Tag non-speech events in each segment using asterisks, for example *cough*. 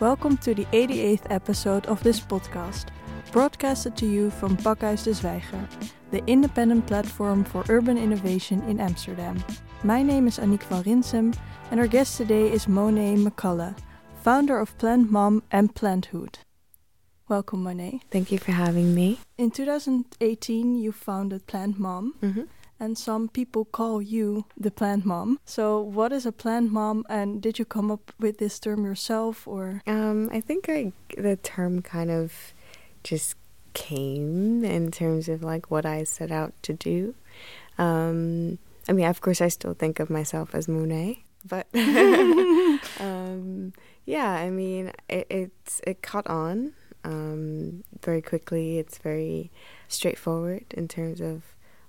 Welcome to the 88th episode of this podcast, broadcasted to you from Pakhuis de Zwijger, the independent platform for urban innovation in Amsterdam. My name is Annick van Rinsum, and our guest today is Monai McCullough, founder of Plant Mom and Planthood. Welcome, Monai. Thank you for having me. In 2018, you founded Plant Mom. Mm-hmm. And some people call you the plant mom. So, what is a plant mom, and did you come up with this term yourself, or? Um, I think I, the term kind of just came in terms of like what I set out to do. Um, I mean, of course, I still think of myself as Monai, but *laughs* um, yeah, I mean, it, it's it caught on um, very quickly. It's very straightforward in terms of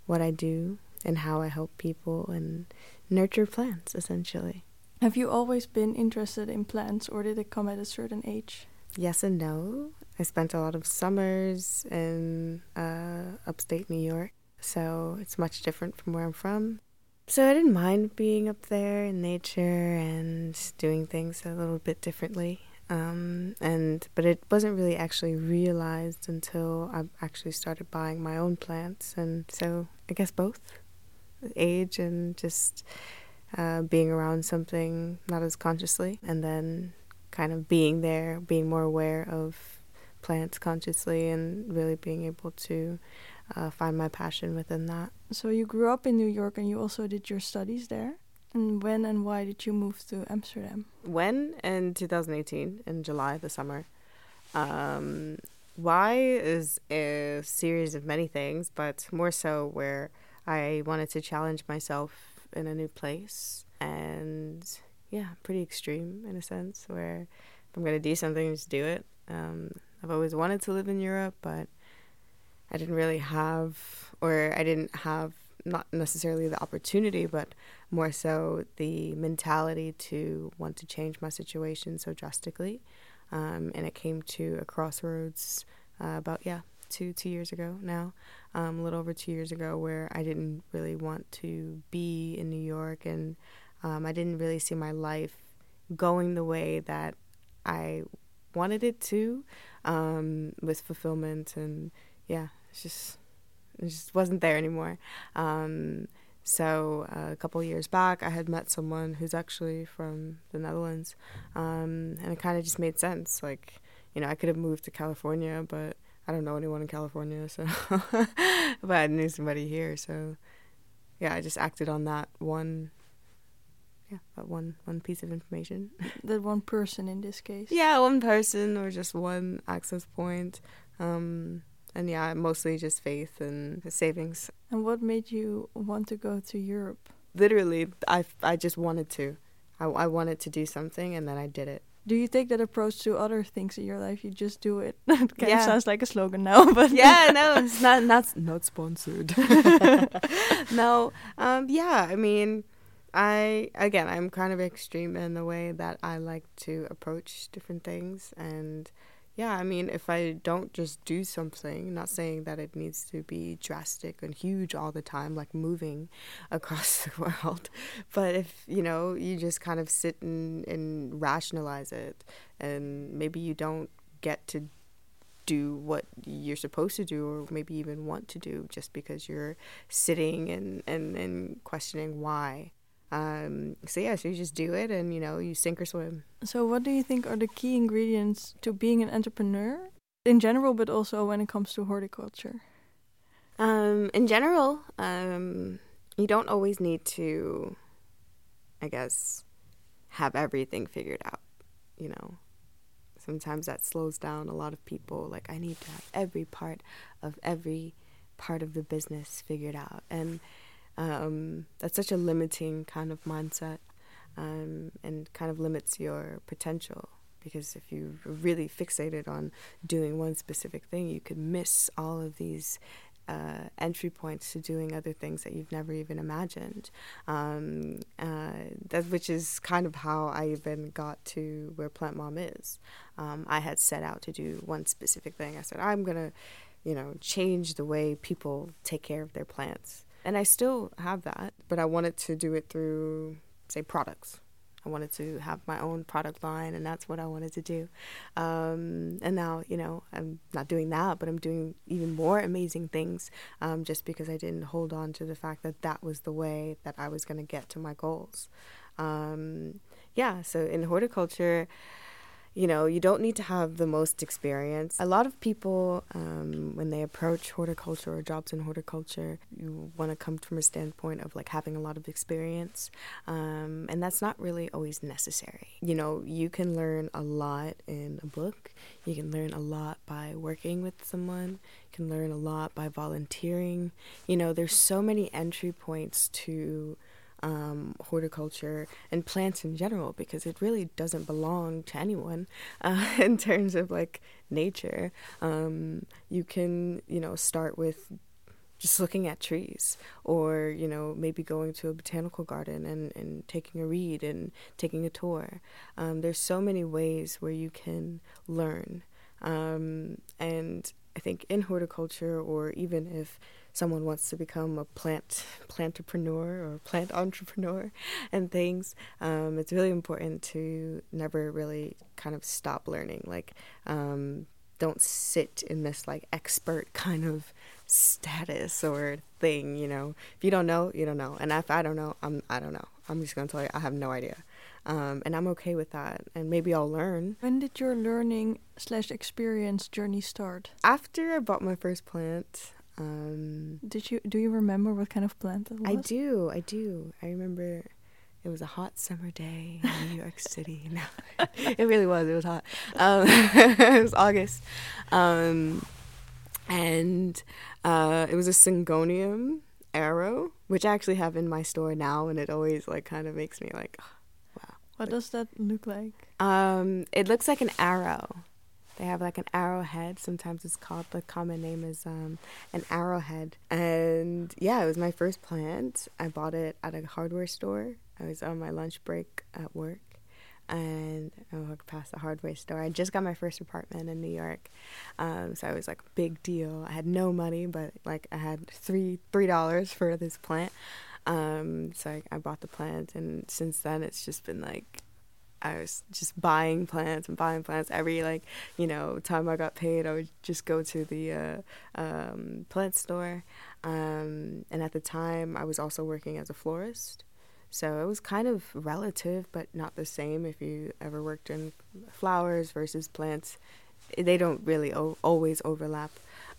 what I do and how I help people and nurture plants essentially. Have you always been interested in plants or did it come at a certain age? Yes and no. I spent a lot of summers in uh, upstate New York, so it's much different from where I'm from. So I didn't mind being up there in nature and doing things a little bit differently. Um, and but it wasn't really actually realized until I actually started buying my own plants, and so I guess both age and just uh, being around something not as consciously, and then kind of being there, being more aware of plants consciously, and really being able to uh, find my passion within that. So you grew up in New York, and you also did your studies there. And when and why did you move to Amsterdam? When in 2018, in July, the summer. Um, why is a series of many things, but more so where I wanted to challenge myself in a new place. And yeah, pretty extreme in a sense, where if I'm going to do something, just do it. Um, I've always wanted to live in Europe, but I didn't really have, or I didn't have not necessarily the opportunity, but more so the mentality to want to change my situation so drastically. Um, and it came to a crossroads uh, about yeah two two years ago now, um, a little over two years ago, where I didn't really want to be in New York, and um, I didn't really see my life going the way that I wanted it to, um, with fulfillment and yeah, it's just it just wasn't there anymore. Um, so uh, a couple years back, I had met someone who's actually from the Netherlands, um, and it kind of just made sense. Like, you know, I could have moved to California, but I don't know anyone in California, so *laughs* but I knew somebody here, so yeah, I just acted on that one. Yeah, that one one piece of information. *laughs* that one person in this case. Yeah, one person or just one access point. Um, and yeah, mostly just faith and savings. And what made you want to go to Europe? Literally, I, I just wanted to. I, I wanted to do something and then I did it. Do you take that approach to other things in your life? You just do it. *laughs* kind yeah. of sounds like a slogan now, *laughs* but yeah, no, *laughs* it's not not not sponsored. no, um, yeah, I mean, I again, I'm kind of extreme in the way that I like to approach different things, and yeah, I mean, if I don't just do something, not saying that it needs to be drastic and huge all the time, like moving *laughs* across the world, *laughs* but if, you know, you just kind of sit and, and rationalize it, and maybe you don't get to do what you're supposed to do or maybe even want to do just because you're sitting and, and, and questioning why. Um, so yeah, so you just do it and you know you sink or swim. So what do you think are the key ingredients to being an entrepreneur in general, but also when it comes to horticulture? Um, in general, um, you don't always need to, I guess, have everything figured out. You know, sometimes that slows down a lot of people. Like I need to have every part of every part of the business figured out and um, that's such a limiting kind of mindset um, and kind of limits your potential because if you're really fixated on doing one specific thing, you could miss all of these uh, entry points to doing other things that you've never even imagined. Um, uh, that which is kind of how I even got to where Plant Mom is. Um, I had set out to do one specific thing. I said I'm gonna, you know, change the way people take care of their plants and I still have that, but I wanted to do it through, say, products. I wanted to have my own product line, and that's what I wanted to do. Um, and now, you know, I'm not doing that, but I'm doing even more amazing things um, just because I didn't hold on to the fact that that was the way that I was going to get to my goals. Um, yeah, so in horticulture, you know, you don't need to have the most experience. A lot of people, um, when they approach horticulture or jobs in horticulture, you want to come from a standpoint of like having a lot of experience. Um, and that's not really always necessary. You know, you can learn a lot in a book, you can learn a lot by working with someone, you can learn a lot by volunteering. You know, there's so many entry points to um, horticulture and plants in general because it really doesn't belong to anyone *laughs* uh, in terms of like nature. Um, you can, you know, start with just looking at trees or, you know, maybe going to a botanical garden and, and taking a read and taking a tour. Um, there's so many ways where you can learn. Um, and I think in horticulture, or even if someone wants to become a plant plantpreneur or plant entrepreneur *laughs* and things, um, it's really important to never really kind of stop learning. Like, um, don't sit in this like expert *laughs* kind of status or thing. You know, if you don't know, you don't know, and if I don't know, I'm I don't know. I'm just gonna tell you I have no idea. Um, and I'm okay with that. And maybe I'll learn. When did your learning slash experience journey start? After I bought my first plant, um, Did you do you remember what kind of plant it was? I do, I do. I remember it was a hot summer day in New York *laughs* City. *laughs* No, it really was. It was hot. Um, *laughs* it was August, um, and uh, it was a syngonium arrow, which I actually have in my store now, and it always like kind of makes me like, oh. What does that look like? Um, it looks like an arrow. They have like an arrowhead. Sometimes it's called the common name is um, an arrowhead. And yeah, it was my first plant. I bought it at a hardware store. I was on my lunch break at work and I walked past the hardware store. I just got my first apartment in New York, um, so it was like a big deal. I had no money, but like I had three three dollars for this plant, um, so I, I bought the plant, and since then it's just been like I was just buying plants and buying plants every like you know time I got paid. I would just go to the uh, um, plant store, um, and at the time I was also working as a florist, so it was kind of relative, but not the same. If you ever worked in flowers versus plants, they don't really o- always overlap.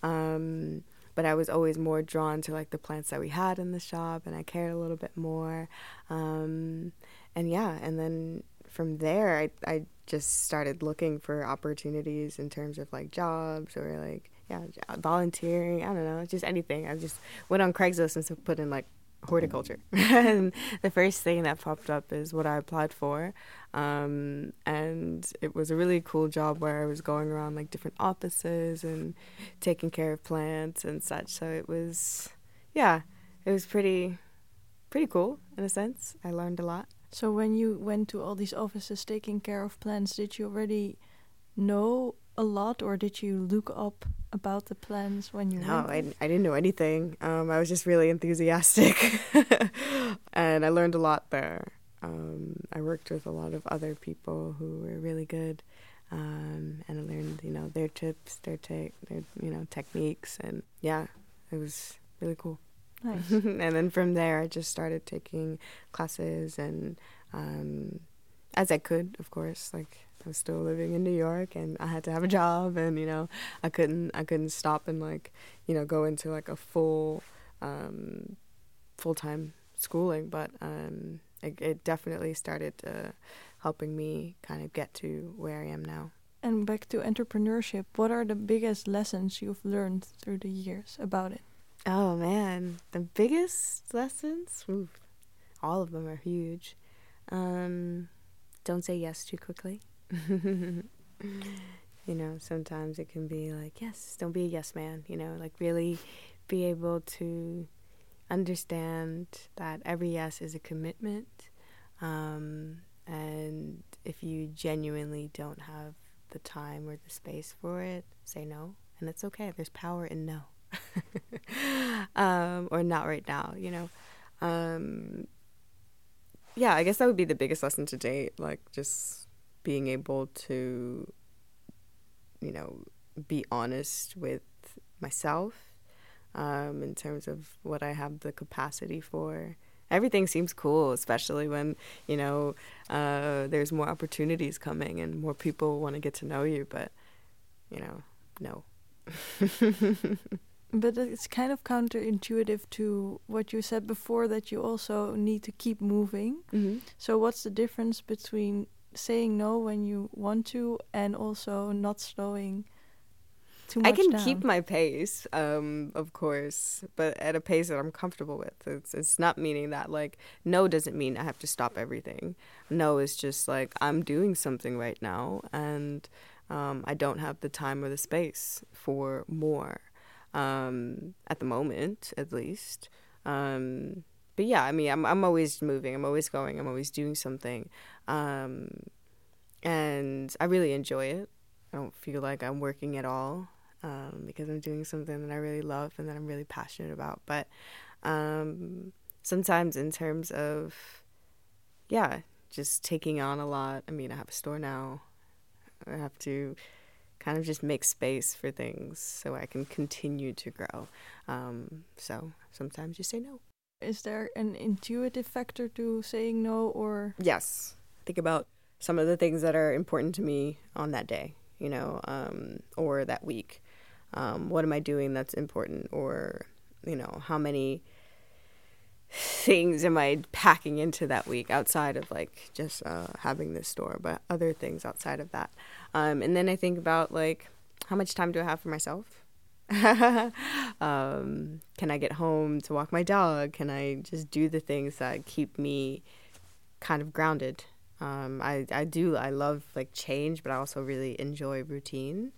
Um, but I was always more drawn to like the plants that we had in the shop, and I cared a little bit more. Um, and yeah, and then from there, I I just started looking for opportunities in terms of like jobs or like yeah volunteering. I don't know, just anything. I just went on Craigslist and put in like horticulture, *laughs* and the first thing that popped up is what I applied for, um, and it was a really cool job where I was going around like different offices and taking care of plants and such. So it was, yeah, it was pretty pretty cool in a sense. I learned a lot. So when you went to all these offices taking care of plants, did you already know a lot, or did you look up about the plans when you? No, went? I, I didn't know anything. Um, I was just really enthusiastic, *laughs* and I learned a lot there. Um, I worked with a lot of other people who were really good, um, and I learned you know their tips, their take, their you know techniques, and yeah, it was really cool. Nice. *laughs* and then from there, I just started taking classes and um, as I could, of course. Like I was still living in New York, and I had to have a job, and you know, I couldn't I couldn't stop and like you know go into like a full um, full time schooling, but um, it, it definitely started uh, helping me kind of get to where I am now. And back to entrepreneurship, what are the biggest lessons you've learned through the years about it? Oh man, the biggest lessons, oof, all of them are huge. Um, don't say yes too quickly. *laughs* you know, sometimes it can be like, yes, don't be a yes man, you know, like really be able to understand that every yes is a commitment. Um, and if you genuinely don't have the time or the space for it, say no. And it's okay. There's power in no. *laughs* um, or not right now, you know. Um, yeah, I guess that would be the biggest lesson to date. Like just being able to, you know, be honest with myself um, in terms of what I have the capacity for. Everything seems cool, especially when you know uh, there's more opportunities coming and more people want to get to know you. But you know, no. *laughs* but it's kind of counterintuitive to what you said before that you also need to keep moving. Mm-hmm. So, what's the difference between saying no when you want to and also not slowing too much I can down? keep my pace, um, of course, but at a pace that I'm comfortable with. It's it's not meaning that like no doesn't mean I have to stop everything. No is just like I'm doing something right now and um, I don't have the time or the space for more um, at the moment, at least. Um, but yeah, I mean, I'm I'm always moving. I'm always going. I'm always doing something, um, and I really enjoy it. I don't feel like I'm working at all um, because I'm doing something that I really love and that I'm really passionate about. But um, sometimes, in terms of yeah, just taking on a lot. I mean, I have a store now. I have to kind of just make space for things so I can continue to grow. Um, so sometimes you say no. Is there an intuitive factor to saying no or Yes. Think about some of the things that are important to me on that day, you know, um, or that week. Um, what am I doing that's important? Or, you know, how many things am I packing into that week outside of like just uh, having this store, but other things outside of that. Um, and then I think about like how much time do I have for myself? *laughs* um, can I get home to walk my dog? Can I just do the things that keep me kind of grounded? Um, I I do I love like change, but I also really enjoy routine.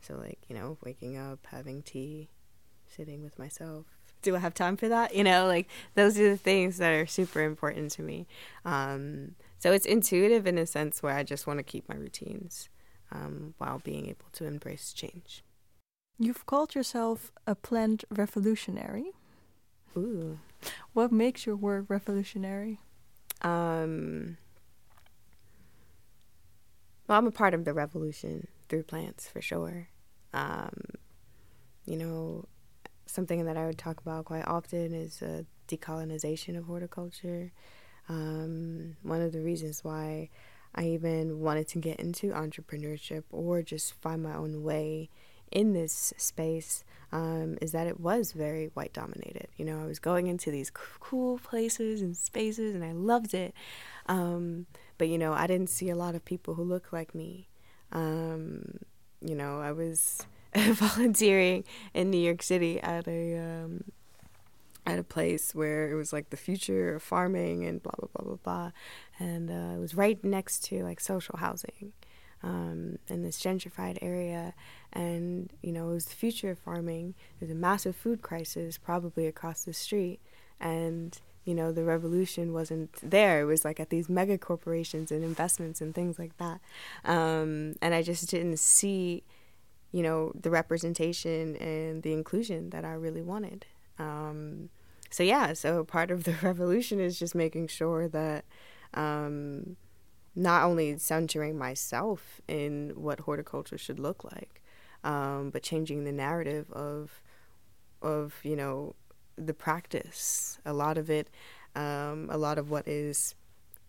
So like you know, waking up, having tea, sitting with myself. Do I have time for that? You know, like those are the things that are super important to me. Um, so it's intuitive in a sense where I just want to keep my routines um, while being able to embrace change. you've called yourself a plant revolutionary? Ooh. What makes your work revolutionary? Um, well, I'm a part of the revolution through plants for sure. Um, you know, something that I would talk about quite often is uh, decolonization of horticulture. Um, one of the reasons why I even wanted to get into entrepreneurship or just find my own way in this space um, is that it was very white dominated. You know, I was going into these cool places and spaces and I loved it. Um, but, you know, I didn't see a lot of people who look like me. Um, you know, I was *laughs* volunteering in New York City at a um, at a place where it was like the future of farming and blah blah blah blah blah, and uh, it was right next to like social housing um, in this gentrified area, and you know it was the future of farming. There's a massive food crisis probably across the street, and you know the revolution wasn't there. It was like at these mega corporations and investments and things like that, um, and I just didn't see, you know, the representation and the inclusion that I really wanted. Um, so yeah, so part of the *laughs* revolution is just making sure that um, not only centering myself in what horticulture should look like, um, but changing the narrative of of you know the practice. A lot of it, um, a lot of what is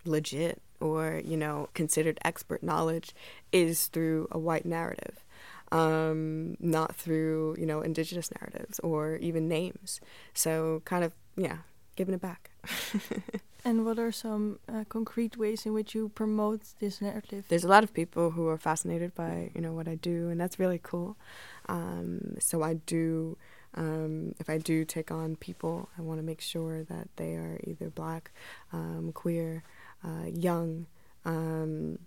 legit or you know considered expert knowledge is through a white narrative um, not through you know indigenous narratives or even names. So kind of yeah, giving it back. *laughs* And what are some uh, concrete ways in which you promote this narrative? There's a lot of people who are fascinated by you know what I do, and that's really cool. Um, so I do. Um, if I do take on people, I want to make sure that they are either black, um, queer, uh, young, um,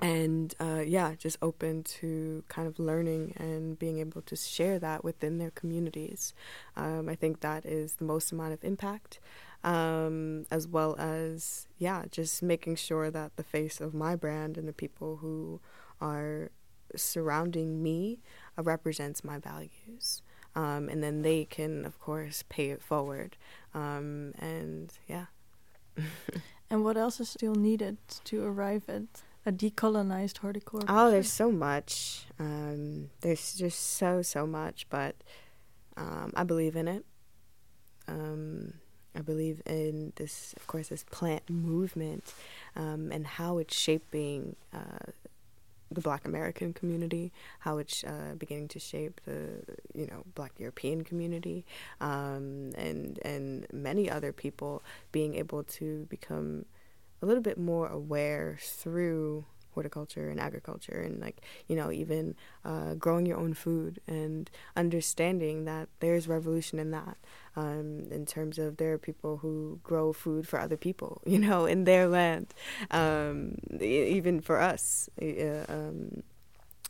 and uh, yeah, just open to kind of learning and being able to share that within their communities. Um, I think that is the most amount of impact, um, as well as yeah, just making sure that the face of my brand and the people who are surrounding me uh, represents my values. Um, and then they can, of course, pay it forward. Um, and yeah. *laughs* and what else is still needed to arrive at a decolonized horticulture? Oh, there's so much. Um, there's just so so much, but um, I believe in it. Um, I believe in this, of course, this plant movement um, and how it's shaping uh, the Black American community, how it's uh, beginning to shape the you know Black European community, um, and and many other people being able to become a little bit more aware through horticulture and agriculture and like you know even uh, growing your own food and understanding that there's revolution in that um, in terms of there are people who grow food for other people *laughs* you know in their land um, even for us uh, um,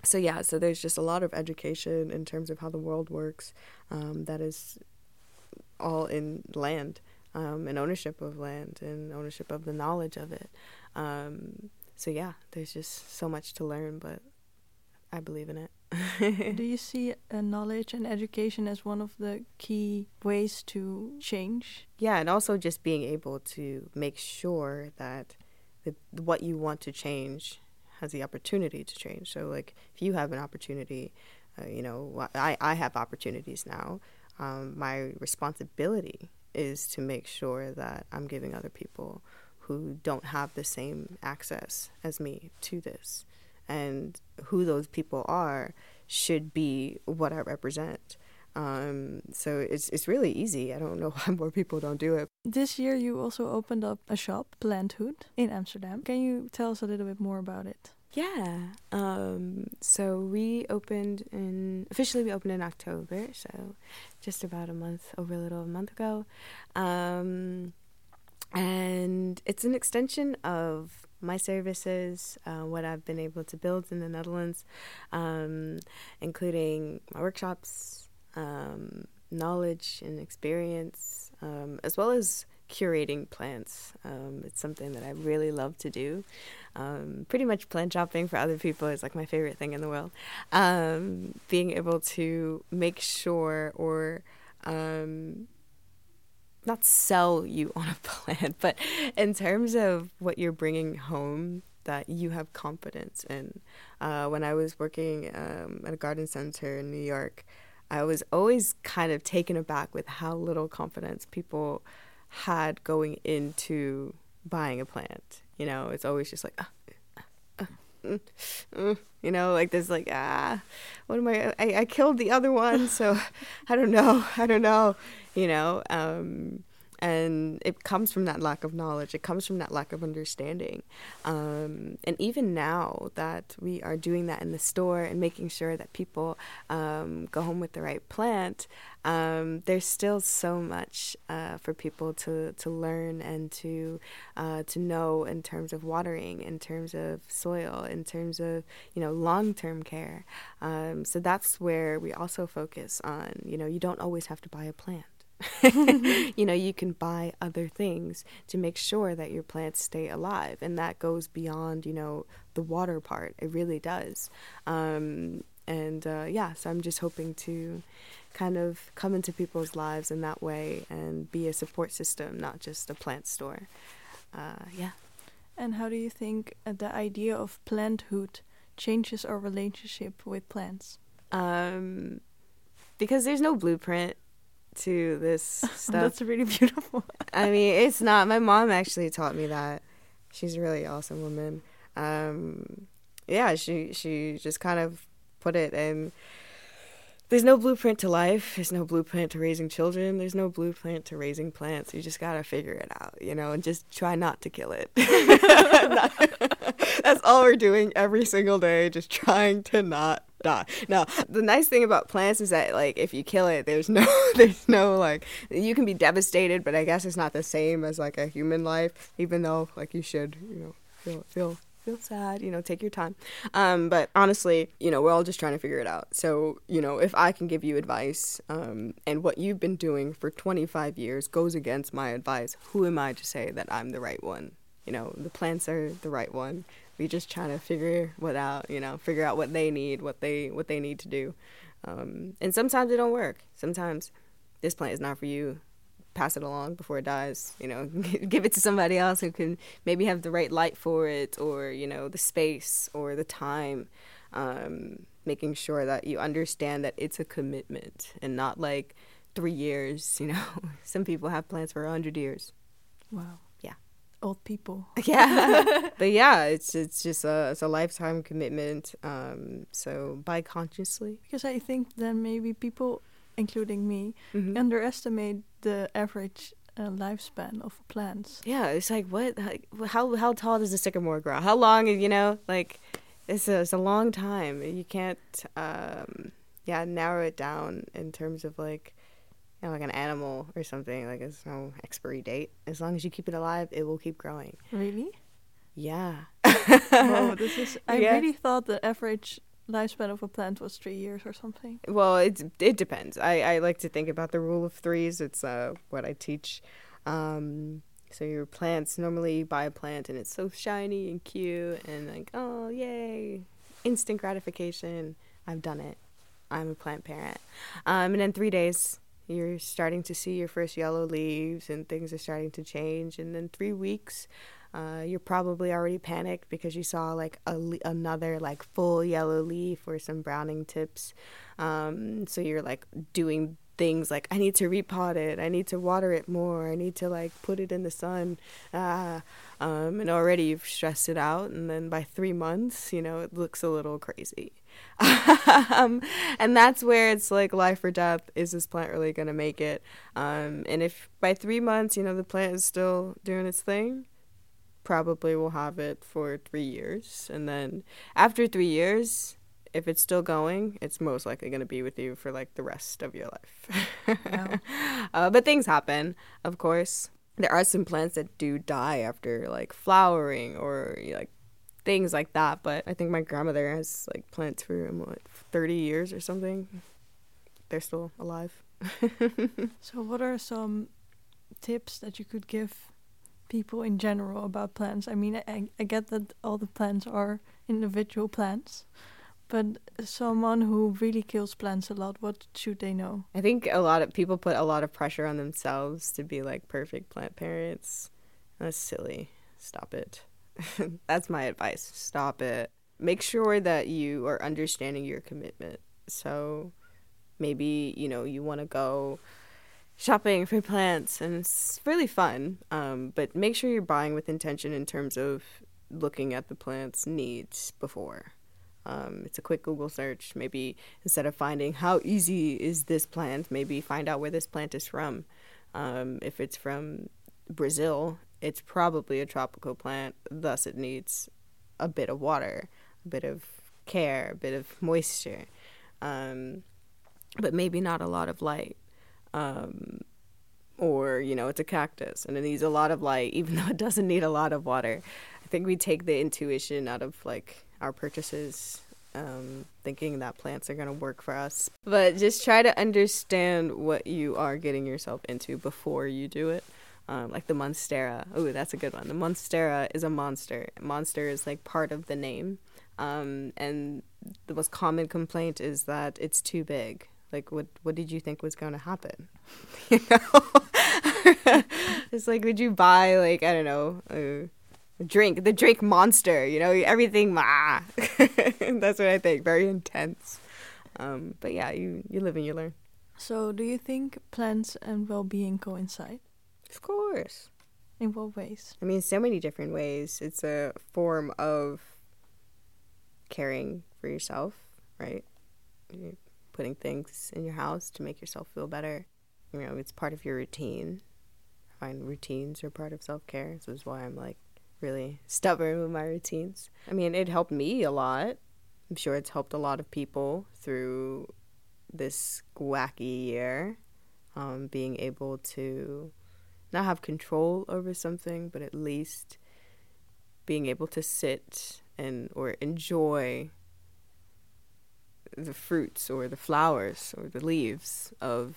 so yeah so there's just a lot of education in terms of how the world works um, that is all in land um, and ownership of land and ownership of the knowledge of it um, so yeah, there's just so much to learn, but I believe in it. *laughs* Do you see uh, knowledge and education as one of the key ways to change? Yeah, and also just being able to make sure that the, what you want to change has the opportunity to change. So, like, if you have an opportunity, uh, you know, I, I have opportunities now. Um, my responsibility is to make sure that I'm giving other people who don't have the same access as me to this. And who those people are should be what I represent. Um, so it's it's really easy. I don't know *laughs* why more people don't do it. This year, you also opened up a shop, Planthood, in Amsterdam. Can you tell us a little bit more about it? Yeah. Um, so we opened in officially we opened in October, so just about a month over a little month ago. Um, and it's an extension of my services, uh, what I've been able to build in the Netherlands, um, including my workshops, um, knowledge and experience, um, as well as curating plants. Um, it's something that I really love to do. Um, pretty much plant shopping for other people is like my favorite thing in the world. Um, being able to make sure or not sell you on a *laughs* plant, but in terms of what you're bringing home that you have confidence in. Uh, when I was working um, at a garden center in New York, I was always kind of taken aback with how little confidence people had going into buying a plant. You know, it's always just like, uh, uh, mm, mm, you know, like there's like, ah, what am I, I? I killed the other one, so *laughs* I don't know. I don't know you know um, and it comes from that lack of knowledge it comes from that lack of understanding um, and even now that we are doing that in the store and making sure that people um, go home with the right plant um, there's still so much uh, for people to, to learn and to uh, to know in terms of watering, in terms of soil, in terms of you know long term care. Um, so that's where we also focus on. You know, you don't always have to buy a plant. *laughs* *laughs* you know, you can buy other things to make sure that your plants stay alive. And that goes beyond, you know, the water part. It really does. Um, and uh, yeah, so I'm just hoping to kind of come into people's lives in that way and be a support system, not just a plant store. Uh, yeah. And how do you think uh, the idea of planthood changes our relationship with plants? Um, because there's no blueprint to this *laughs* stuff. That's really beautiful. *laughs* I mean, it's not. My mom actually taught me that. She's a really awesome woman. Um, yeah, she she just kind of put it and there's no blueprint to life. There's no blueprint to raising children. There's no blueprint to raising plants. You just gotta figure it out, you know, and just try not to kill it. *laughs* That's all we're doing every single day, just trying to not die. Now, the nice thing about plants is that like if you kill it, there's no *laughs* there's no like you can be devastated, but I guess it's not the same as like a human life, even though like you should, you know, feel feel feel sad, you know, take your time. Um, but honestly, you know, we're all just trying to figure it out. So, you know, if I can give you advice um, and what you've been doing for 25 years goes against my advice, who am I to say that I'm the right one? You know, the plants are the right one we just trying to figure what out, you know, figure out what they need, what they what they need to do. Um, and sometimes it don't work. Sometimes this plant is not for you. pass it along before it dies. You know, *laughs* give it to somebody else who can maybe have the right light for it, or you know, the space or the time. Um, making sure that you understand that it's a commitment and not like three years. *laughs* You know, some people have plans for a hundred years. Wow. Old people. *laughs* Yeah. *laughs* but yeah, it's it's just a it's a lifetime commitment. Um, so buy consciously. Because I think then maybe people, including me, Mhm. underestimate the average uh, lifespan of plants. Yeah, it's like what? Like, how how tall does a sycamore grow? How long? You know, like it's a it's a long time. You can't um yeah narrow it down in terms of like like an animal or something. Like there's no expiry date. As long as you keep it alive, it will keep growing. Really? Yeah. Whoa, *laughs* this is. I Yeah. really thought the average lifespan of a plant was three years or something. Well, it it depends. I, I like to think about the rule of threes. It's uh what I teach. Um, so your plants normally you buy a plant and it's so shiny and cute and like oh yay, instant gratification. I've done it. I'm a plant parent. Um, and in three days you're starting to see your first yellow leaves and things are starting to change. And then three weeks. Uh, you're probably already panicked because you saw like a another like full yellow leaf or some browning tips um, so you're like doing things like I need to repot it, I need to water it more, I need to like put it in the sun, ah, um, and already you've stressed it out, and then by three months, you know, it looks a little crazy. *laughs* um, and that's where it's like life or death. Is this plant really gonna make it? Um, and if by three months, you know, the plant is still doing its thing, probably we'll have it for three years, and then after three years, if it's still going, it's most likely going to be with you for like the rest of your life. Wow. *laughs* uh, but things happen, of course. There are some plants that do die after like flowering or like things like that. But I think my grandmother has like plants for what, 30 years or something. They're still alive. *laughs* So, what are some tips that you could give people in general about plants? I mean, I, I get that all the plants are individual plants, but someone who really kills plants a lot, what should they know? I think a lot of people put a lot of pressure on themselves to be like perfect plant parents. That's silly. Stop it. *laughs* That's my advice. Stop it. Make sure that you are understanding your commitment. So maybe, you know, you want to go shopping for plants and it's really fun. Um, but make sure you're buying with intention in terms of looking at the plant's needs before. Um, it's a quick Google search. Maybe instead of finding how easy is this plant, maybe find out where this plant is from. Um, if it's from Brazil, it's probably a tropical plant, thus, it needs a bit of water, a bit of care, a bit of moisture, um, but maybe not a lot of light. Um, or, you know, it's a cactus and it needs a lot of light, *laughs* even though it doesn't need a lot of water. I think we take the intuition out of like our purchases, um, thinking that plants are going to work for us. But just try to understand what you are getting yourself into before you do it. Um, like the Monstera. Oh, that's a good one. The Monstera is a monster. Monster is like part of the name. Um, and the most common complaint is that it's too big. Like, what what did you think was going to happen? *laughs* you know, *laughs* it's like, would you buy like I don't know, a, drink, the drink Monster? You know, everything. Ah. *laughs* That's what I think. Very intense. Um, but yeah, you you live and you learn. So, do you think plants and well being coincide? Of course. In what ways? I mean, so many different ways. It's a form of caring for yourself, right? You're putting things in your house to make yourself feel better. You know, it's part of your routine. I find routines are part of self care. So that's why I'm like really stubborn with my routines. I mean, it helped me a lot. I'm sure it's helped a lot of people through this wacky year. Um, being able to not have control over something, but at least being able to sit and or enjoy the fruits or the flowers or the leaves of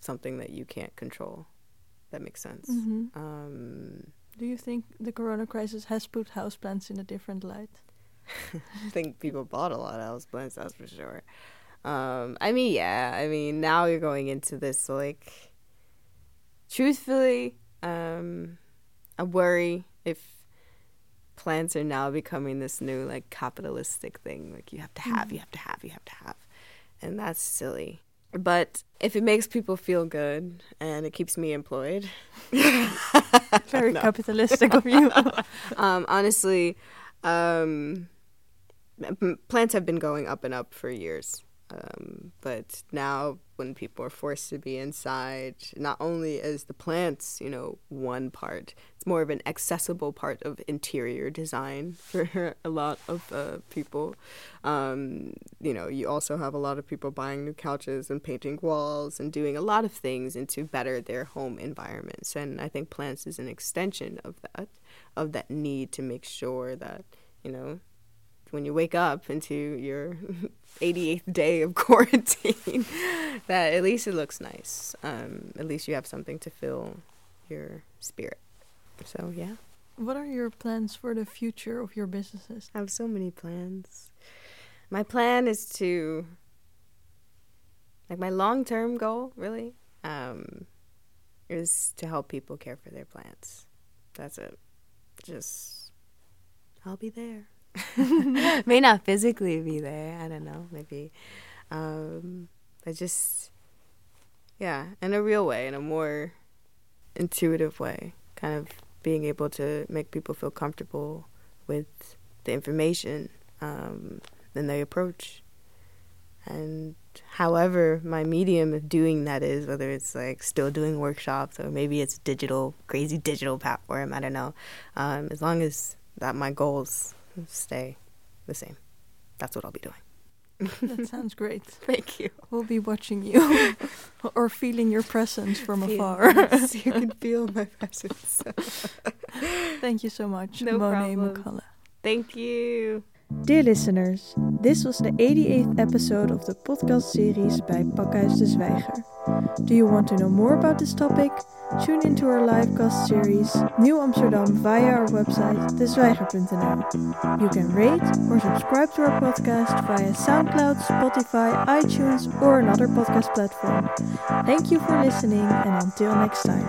something that you can't control. That makes sense. hmm Um, Do you think the corona crisis has put houseplants in a different light? *laughs* I think people bought a lot of houseplants, that's for sure. Um, I mean, yeah. I mean, now you're going into this like truthfully, um, I worry if plants are now becoming this new like capitalistic thing. Like you have to have, you have to have, you have to have, and that's silly. But if it makes people feel good and it keeps me employed, *laughs* Very capitalistic of you. *laughs* um, honestly, um, m- plants have been going up and up for years. Um, but now, when people are forced to be inside, not only is the plants, you know, one part, it's more of an accessible part of interior design for *laughs* a lot of uh, people. Um, you know, you also have a lot of people buying new couches and painting walls and doing a lot of things into better their home environments. And I think plants is an extension of that, of that need to make sure that, you know, when you wake up into your *laughs* 88th day of *laughs* quarantine that at least it looks nice. Um, at least you have something to fill your spirit. So yeah. What are your plans for the future of your businesses? i have so many plans. My plan is to like my long-term goal really um, is to help people care for their plants. That's it. Just i'll be there *laughs* may not physically be there. I don't know. Maybe, um, but just yeah, in a real way, in a more intuitive way, kind of being able to make people feel comfortable with the information um, their approach, and however my medium of doing that is, whether it's like still doing workshops or maybe it's digital, crazy digital platform. I don't know. Um, as long as that my goals stay the same. That's what I'll be doing. That sounds great. *laughs* Thank you. We'll be watching you *laughs* or feeling your presence from Feel- afar. yes, *laughs* you can feel my presence. Thank you so much, No Monai problem. McCullough. Thank you. Dear listeners, this was the 88th episode of the podcast series by Pakhuis de Zwijger. Do you want to know more about this topic? Tune into our livecast series New Amsterdam via our website dezwijger.nl. You can rate or subscribe to our podcast via SoundCloud, Spotify, iTunes, or another podcast platform. Thank you for listening, and until next time.